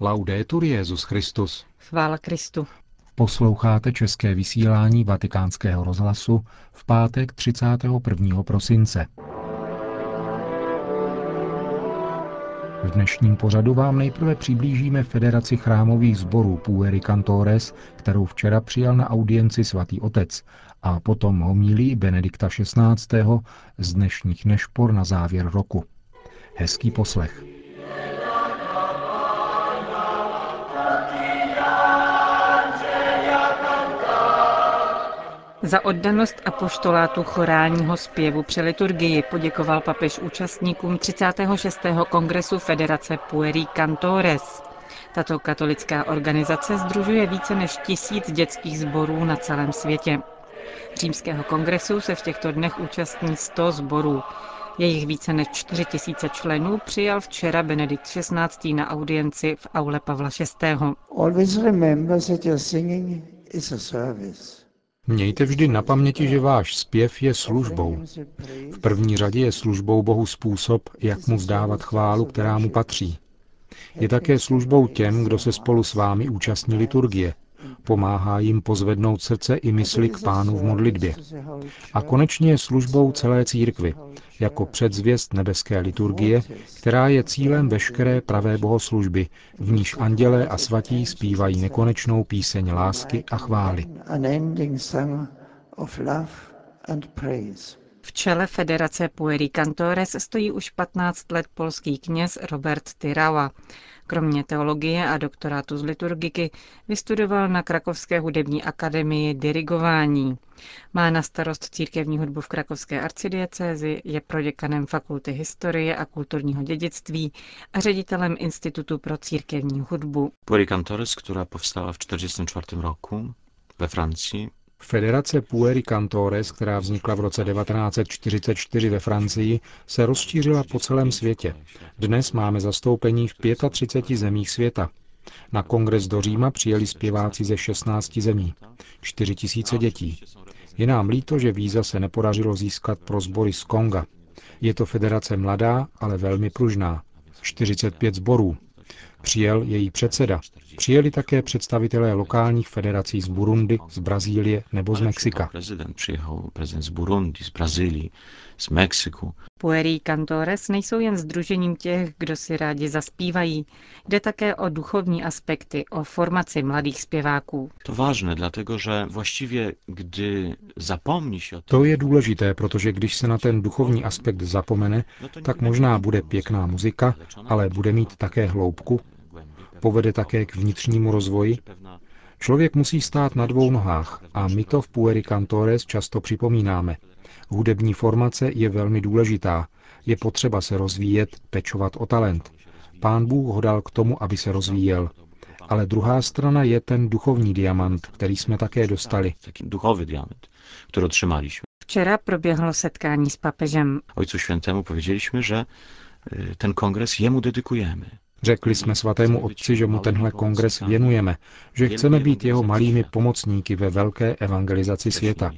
Laudetur Jezus Christus. Chvála Kristu. Posloucháte české vysílání Vatikánského rozhlasu v pátek 31. prosince. V dnešním pořadu vám nejprve přiblížíme Federaci chrámových sborů Pueri Cantores, kterou včera přijal na audienci svatý otec, a potom homílí Benedikta XVI. z dnešních nešpor na závěr roku. Hezký poslech. Za oddanost apoštolátu chorálního zpěvu při liturgii poděkoval papež účastníkům 36. kongresu Federace Pueri Cantores. Tato katolická organizace združuje více než tisíc dětských sborů na celém světě. Římského kongresu se v těchto dnech účastní 100 sborů. Jejich více než 4 tisíce členů přijal včera Benedikt XVI. na audienci v aule Pavla VI. Mějte vždy na paměti, že váš zpěv je službou. V první řadě je službou Bohu způsob, jak mu vzdávat chválu, která mu patří. Je také službou těm, kdo se spolu s vámi účastní liturgie. Pomáhá jim pozvednout srdce i mysli k pánu v modlitbě. A konečně službou celé církvy, jako předzvěst nebeské liturgie, která je cílem veškeré pravé bohoslužby, v níž andělé a svatí zpívají nekonečnou píseň lásky a chvály. V čele Federace Pueri Cantores stojí už 15 let polský kněz Robert Tyrała. Kromě teologie a doktorátu z liturgiky vystudoval na Krakovské hudební akademii dirigování. Má na starost církevní hudbu v Krakovské arcidiecézi, je proděkanem Fakulty historie a kulturního dědictví a ředitelem Institutu pro církevní hudbu. Pueri Cantores, která povstala v 1944 roku ve Francii, Federace Pueri Cantores, která vznikla v roce 1944 ve Francii, se rozšířila po celém světě. Dnes máme zastoupení v 35 zemích světa. Na kongres do Říma přijeli zpěváci ze 16 zemí. 4 tisíce dětí. Je nám líto, že víza se nepodařilo získat pro sbory z Konga. Je to federace mladá, ale velmi pružná. 45 sborů. Přijel její předseda. Přijeli také představitelé lokálních federací z Burundi, z Brazílie nebo z Mexika. Prezident přijel, prezident z Burundi, z Brazílie, z Mexiku. Pueri Cantores nejsou jen združením těch, kdo si rádi zaspívají. Jde také o duchovní aspekty, o formaci mladých zpěváků. To vážné, dlatego že właściwie zapomni się o To je důležité, protože když se na ten duchovní aspekt zapomene, tak možná bude pěkná muzika, ale bude mít také hloubku, povede také k vnitřnímu rozvoji. Člověk musí stát na dvou nohách a my to v Pueri Cantores často připomínáme. Hudební formace je velmi důležitá. Je potřeba se rozvíjet, pečovat o talent. Pán Bůh ho dal k tomu, aby se rozvíjel. Ale druhá strana je ten duchovní diamant, který jsme také dostali. taki duchowy diament, który otrzymaliśmy. Včera proběhlo setkání s papežem. Ojcu Świętemu powiedzieliśmy, że y, ten kongres jemu dedykujemy. Řekli jsme svatému otci, že mu tenhle kongres věnujeme, že chceme být jeho malými pomocníky ve velké evangelizaci světa.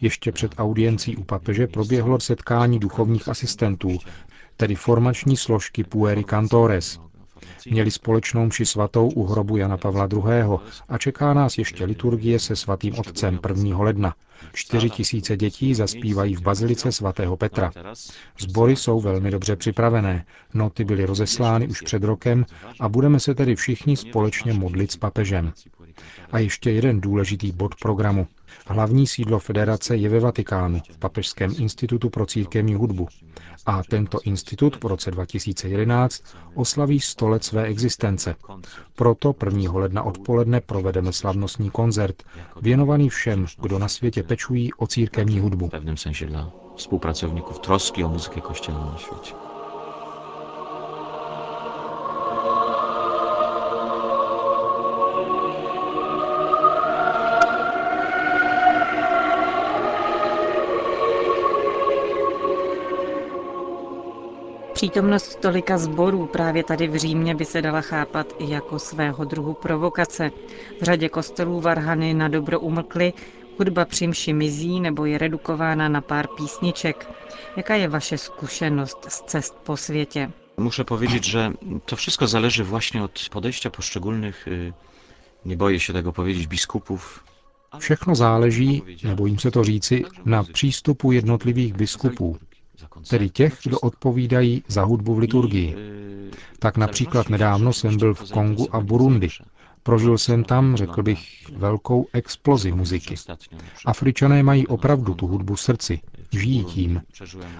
Ještě před audiencí u papeže proběhlo setkání duchovních asistentů, tedy formační složky Pueri Cantores. Měli společnou mši svatou u hrobu Jana Pavla II. a čeká nás ještě liturgie se svatým otcem 1. ledna. Čtyři tisíce dětí zaspívají v bazilice svatého Petra. Sbory jsou velmi dobře připravené, noty byly rozeslány už před rokem a budeme se tedy všichni společně modlit s papežem. A ještě jeden důležitý bod programu. Hlavní sídlo federace je ve Vatikánu, v Papežském institutu pro církevní hudbu. A tento institut po roce 2011 oslaví 100 let své existence. Proto 1. ledna odpoledne provedeme slavnostní koncert, věnovaný všem, kdo na světě pečují o církevní hudbu. W pewnym sensie dla współpracowników troski o muzykę kościelną na świecie. Přítomnost tolika sborů právě tady v Římě by se dala chápat i jako svého druhu provokace. V řadě kostelů varhany na dobro umlkly, hudba při mši mizí nebo je redukována na pár písniček. Jaká je vaše zkušenost z cest po světě? Muszę powiedzieć, że to wszystko zależy właśnie od podejścia poszczególnych, nie boję się tego powiedzieć, biskupów. Všechno záleží, nebojím se to říci, na přístupu jednotlivých biskupů, tedy těch, kdo odpovídají za hudbu v liturgii. Tak například nedávno jsem byl v Kongu a Burundi. Prožil jsem tam, řekl bych, velkou explozi muziky. Afričané mají opravdu tu hudbu v srdci, žijí tím.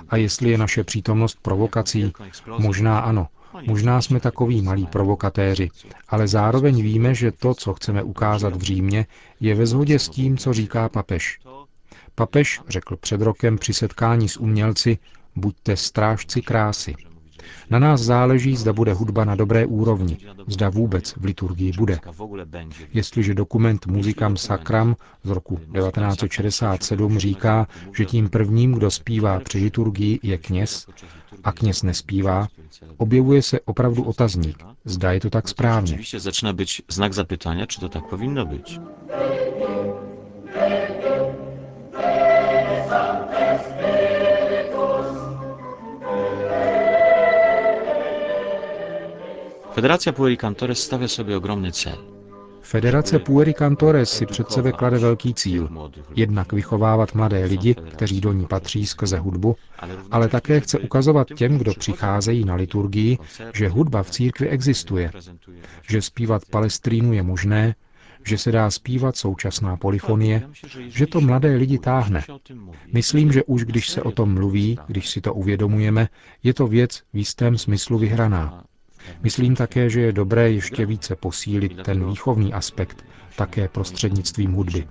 A jestli je naše přítomnost provokací, možná ano, Možná jsme takoví malí provokatéři, ale zároveň víme, že to, co chceme ukázat v Římě, je ve shodě s tím, co říká papež. Papež řekl před rokem při setkání s umělci, buďte strážci krásy. Na nás záleží, zda bude hudba na dobré úrovni, zda vůbec v liturgii bude. Jestliže dokument Muzikam Sacram z roku 1967 říká, že tím prvním, kdo zpívá při liturgii, je kněz, a kněz nespívá, objevuje se opravdu otazník. Zda je to tak správně. Zaczyna być znak zapytania, czy to tak powinno być. Federacja Puericantores stawia sobie ogromny cel. Federace Puericantores si před sebe klade velký cíl. Jednak vychovávat mladé lidi, kteří do ní patří skrze hudbu, ale také chce ukazovat těm, kdo přicházejí na liturgii, že hudba v církvi existuje, že zpívat palestrínu je možné, že se dá zpívat současná polifonie, že to mladé lidi táhne. Myslím, že už když se o tom mluví, když si to uvědomujeme, je to věc v jistém smyslu vyhraná. Myslím také, že je dobré ještě více posílit ten výchovný aspekt, také prostřednictvím hudby.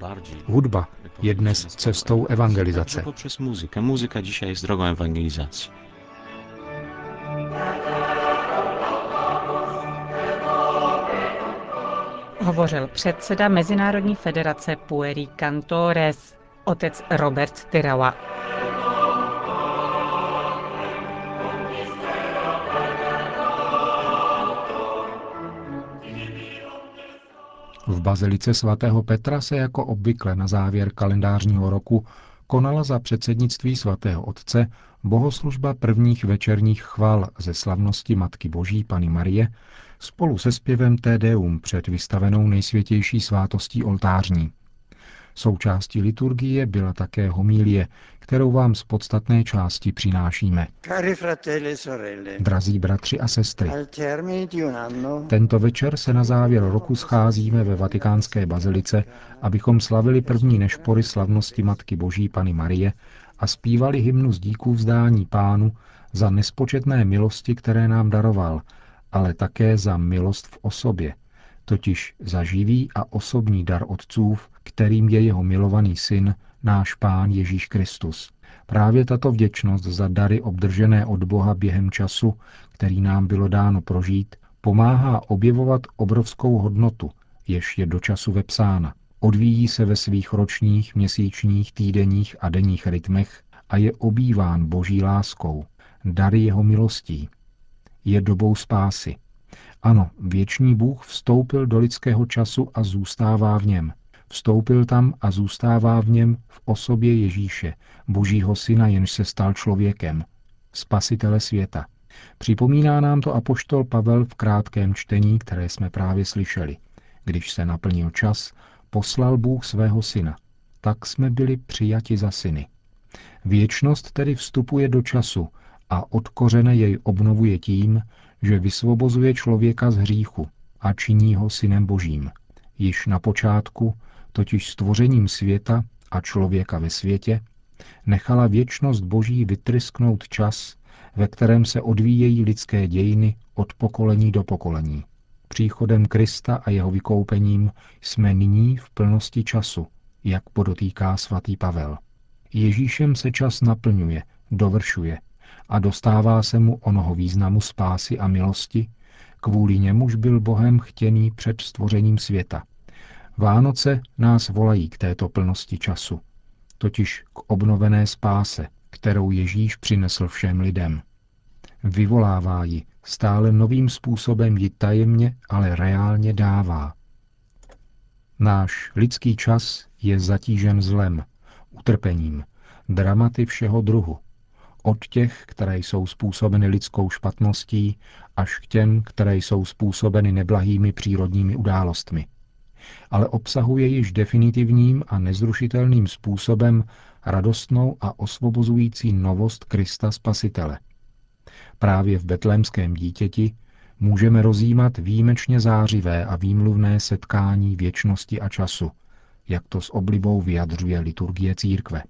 Hudba je dnes cestou evangelizace. Poprzez muzykę. Muzyka dzisiaj jest drogą ewangelizacji. Hovořil předseda Mezinárodní federace Pueri Cantores, otec Robert Tyrawa. V bazilice svatého Petra se jako obvykle na závěr kalendářního roku konala za předsednictví svatého otce bohoslužba prvních večerních chval ze slavnosti Matky Boží Pany Marie spolu se zpěvem Te Deum před vystavenou nejsvětější svátostí oltářní. Součástí liturgie byla také homílie, kterou vám z podstatné části přinášíme. e Drazí bratři a sestry, tento večer se na závěr roku scházíme ve vatikánské bazilice, abychom slavili první nešpory slavnosti Matky Boží Pany Marie a zpívali hymnu z díků vzdání pánu za nespočetné milosti, které nám daroval, ale také za milost v osobě, totiž za živý a osobní dar otcův, kterým je jeho milovaný syn, náš pán Ježíš Kristus. Právě tato vděčnost za dary obdržené od Boha během času, který nám bylo dáno prožít, pomáhá objevovat obrovskou hodnotu, jež je do času vepsána. Odvíjí se ve svých ročních, měsíčních, týdenních a denních rytmech a je obýván boží láskou, dary jeho milostí. Je dobou spásy. Ano, věčný Bůh vstoupil do lidského času a zůstává v něm. Vstoupil tam a zůstává v něm v osobě Ježíše, božího syna, jenž se stal člověkem, spasitele světa. Připomíná nám to apoštol Pavel v krátkém čtení, které jsme právě slyšeli. Když se naplnil čas, poslal Bůh svého syna. Tak jsme byli přijati za syny. Věčnost tedy vstupuje do času a od kořene jej obnovuje tím, že vysvobozuje člověka z hříchu a činí ho synem božím. Již na počátku, totiž stvořením světa a člověka ve světě, nechala věčnost boží vytrysknout čas, ve kterém se odvíjejí lidské dějiny od pokolení do pokolení. Příchodem Krista a jeho vykoupením jsme nyní v plnosti času, jak podotýká svatý Pavel. Ježíšem se čas naplňuje, dovršuje a dostává se mu onoho významu spásy a milosti, kvůli němuž byl Bohem chtěný před stvořením světa. Vánoce nás volají k této plnosti času, totiž k obnovené spáse, kterou Ježíš přinesl všem lidem. Vyvolává ji, stále novým způsobem ji tajemně, ale reálně dává. Náš lidský čas je zatížen zlem, utrpením, dramaty všeho druhu. Od těch, které jsou způsobeny lidskou špatností, až k těm, které jsou způsobeny neblahými přírodními událostmi. Ale obsahuje již definitivním a nezrušitelným způsobem radostnou a osvobozující novost Krista Spasitele. Právě v betlémském dítěti můžeme rozjímat výjimečně zářivé a výmluvné setkání věčnosti a času, jak to s oblibou vyjadřuje liturgie církve.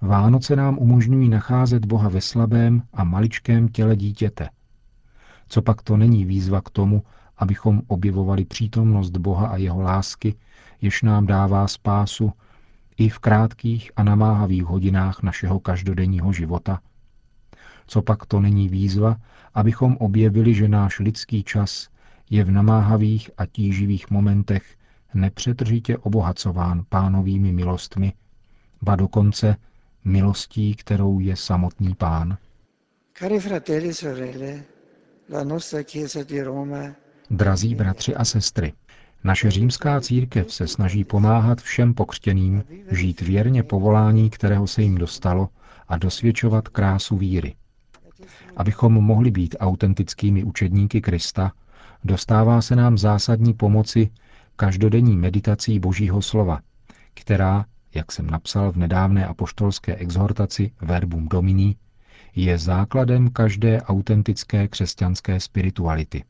Vánoce nám umožňují nacházet Boha ve slabém a maličkém těle dítěte. Co pak to není výzva k tomu, abychom objevovali přítomnost Boha a jeho lásky, jež nám dává spásu i v krátkých a namáhavých hodinách našeho každodenního života? Co pak to není výzva, abychom objevili, že náš lidský čas je v namáhavých a tíživých momentech nepřetržitě obohacován pánovými milostmi, ba dokonce milostí, kterou je samotný pán. Cari fratelli e sorelle, la nostra Chiesa di Roma Drazí bratři a sestry, naše římská církev se snaží pomáhat všem pokřtěným žít věrně povolání, kterého se jim dostalo a dosvědčovat krásu víry. Abychom mohli být autentickými učedníky Krista, dostává se nám zásadní pomoci každodenní meditací Božího slova, která, jak jsem napsal v nedávné apoštolské exhortaci Verbum Domini, je základem každé autentické křesťanské spirituality.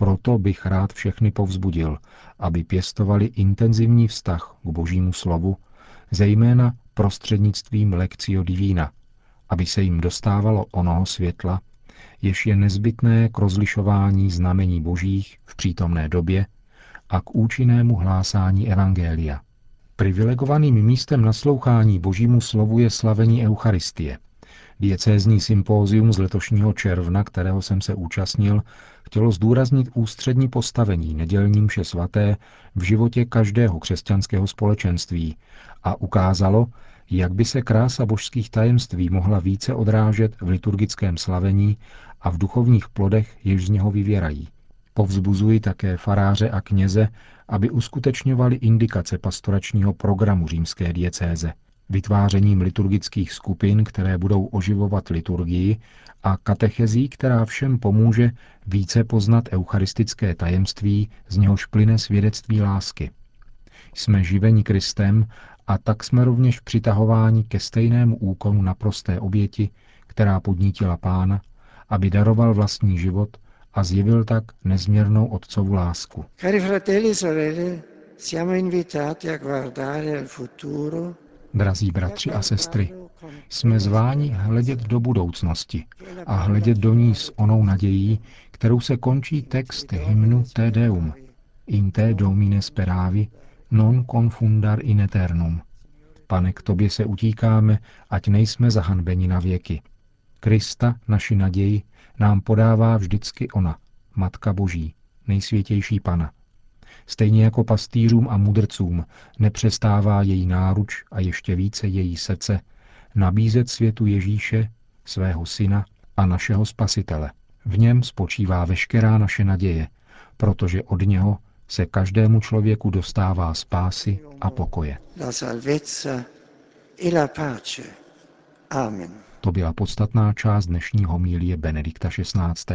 Proto bych rád všechny povzbudil, aby pěstovali intenzivní vztah k Božímu slovu, zejména prostřednictvím lekcio divína, aby se jim dostávalo onoho světla, jež je nezbytné k rozlišování znamení božích v přítomné době a k účinnému hlásání Evangelia. Privilegovaným místem naslouchání božímu slovu je slavení Eucharistie. Diecézní sympózium z letošního června, kterého jsem se účastnil, chtělo zdůraznit ústřední postavení nedělní mše svaté v životě každého křesťanského společenství a ukázalo, jak by se krása božských tajemství mohla více odrážet v liturgickém slavení a v duchovních plodech, jež z něho vyvěrají. Povzbuzuji také faráře a kněze, aby uskutečňovali indikace pastoračního programu římské diecéze, vytvářením liturgických skupin, které budou oživovat liturgii a katechezí, která všem pomůže více poznat eucharistické tajemství, z něhož plyne svědectví lásky. Jsme živeni Kristem a tak jsme rovněž přitahováni ke stejnému úkonu na prosté oběti, která podnítila pána, aby daroval vlastní život a zjevil tak nezměrnou otcovu lásku. Cari fratelli e sorelle, siamo invitati a guardare al futuro Drazí bratři a sestry, jsme zváni hledět do budoucnosti a hledět do ní s onou nadějí, kterou se končí text hymnu Te Deum. In te domine speravi, non confundar in eternum. Pane, k tobě se utíkáme, ať nejsme zahanbeni na věky. Krista, naši naději, nám podává vždycky ona, Matka Boží, nejsvětější Pana. Stejně jako pastýřům a mudrcům nepřestává její náruč a ještě více její srdce nabízet světu Ježíše, svého syna a našeho spasitele. V něm spočívá veškerá naše naděje, protože od něho se každému člověku dostává spásy a pokoje. e la pace. Amen. To byla podstatná část dnešní homílie Benedikta XVI.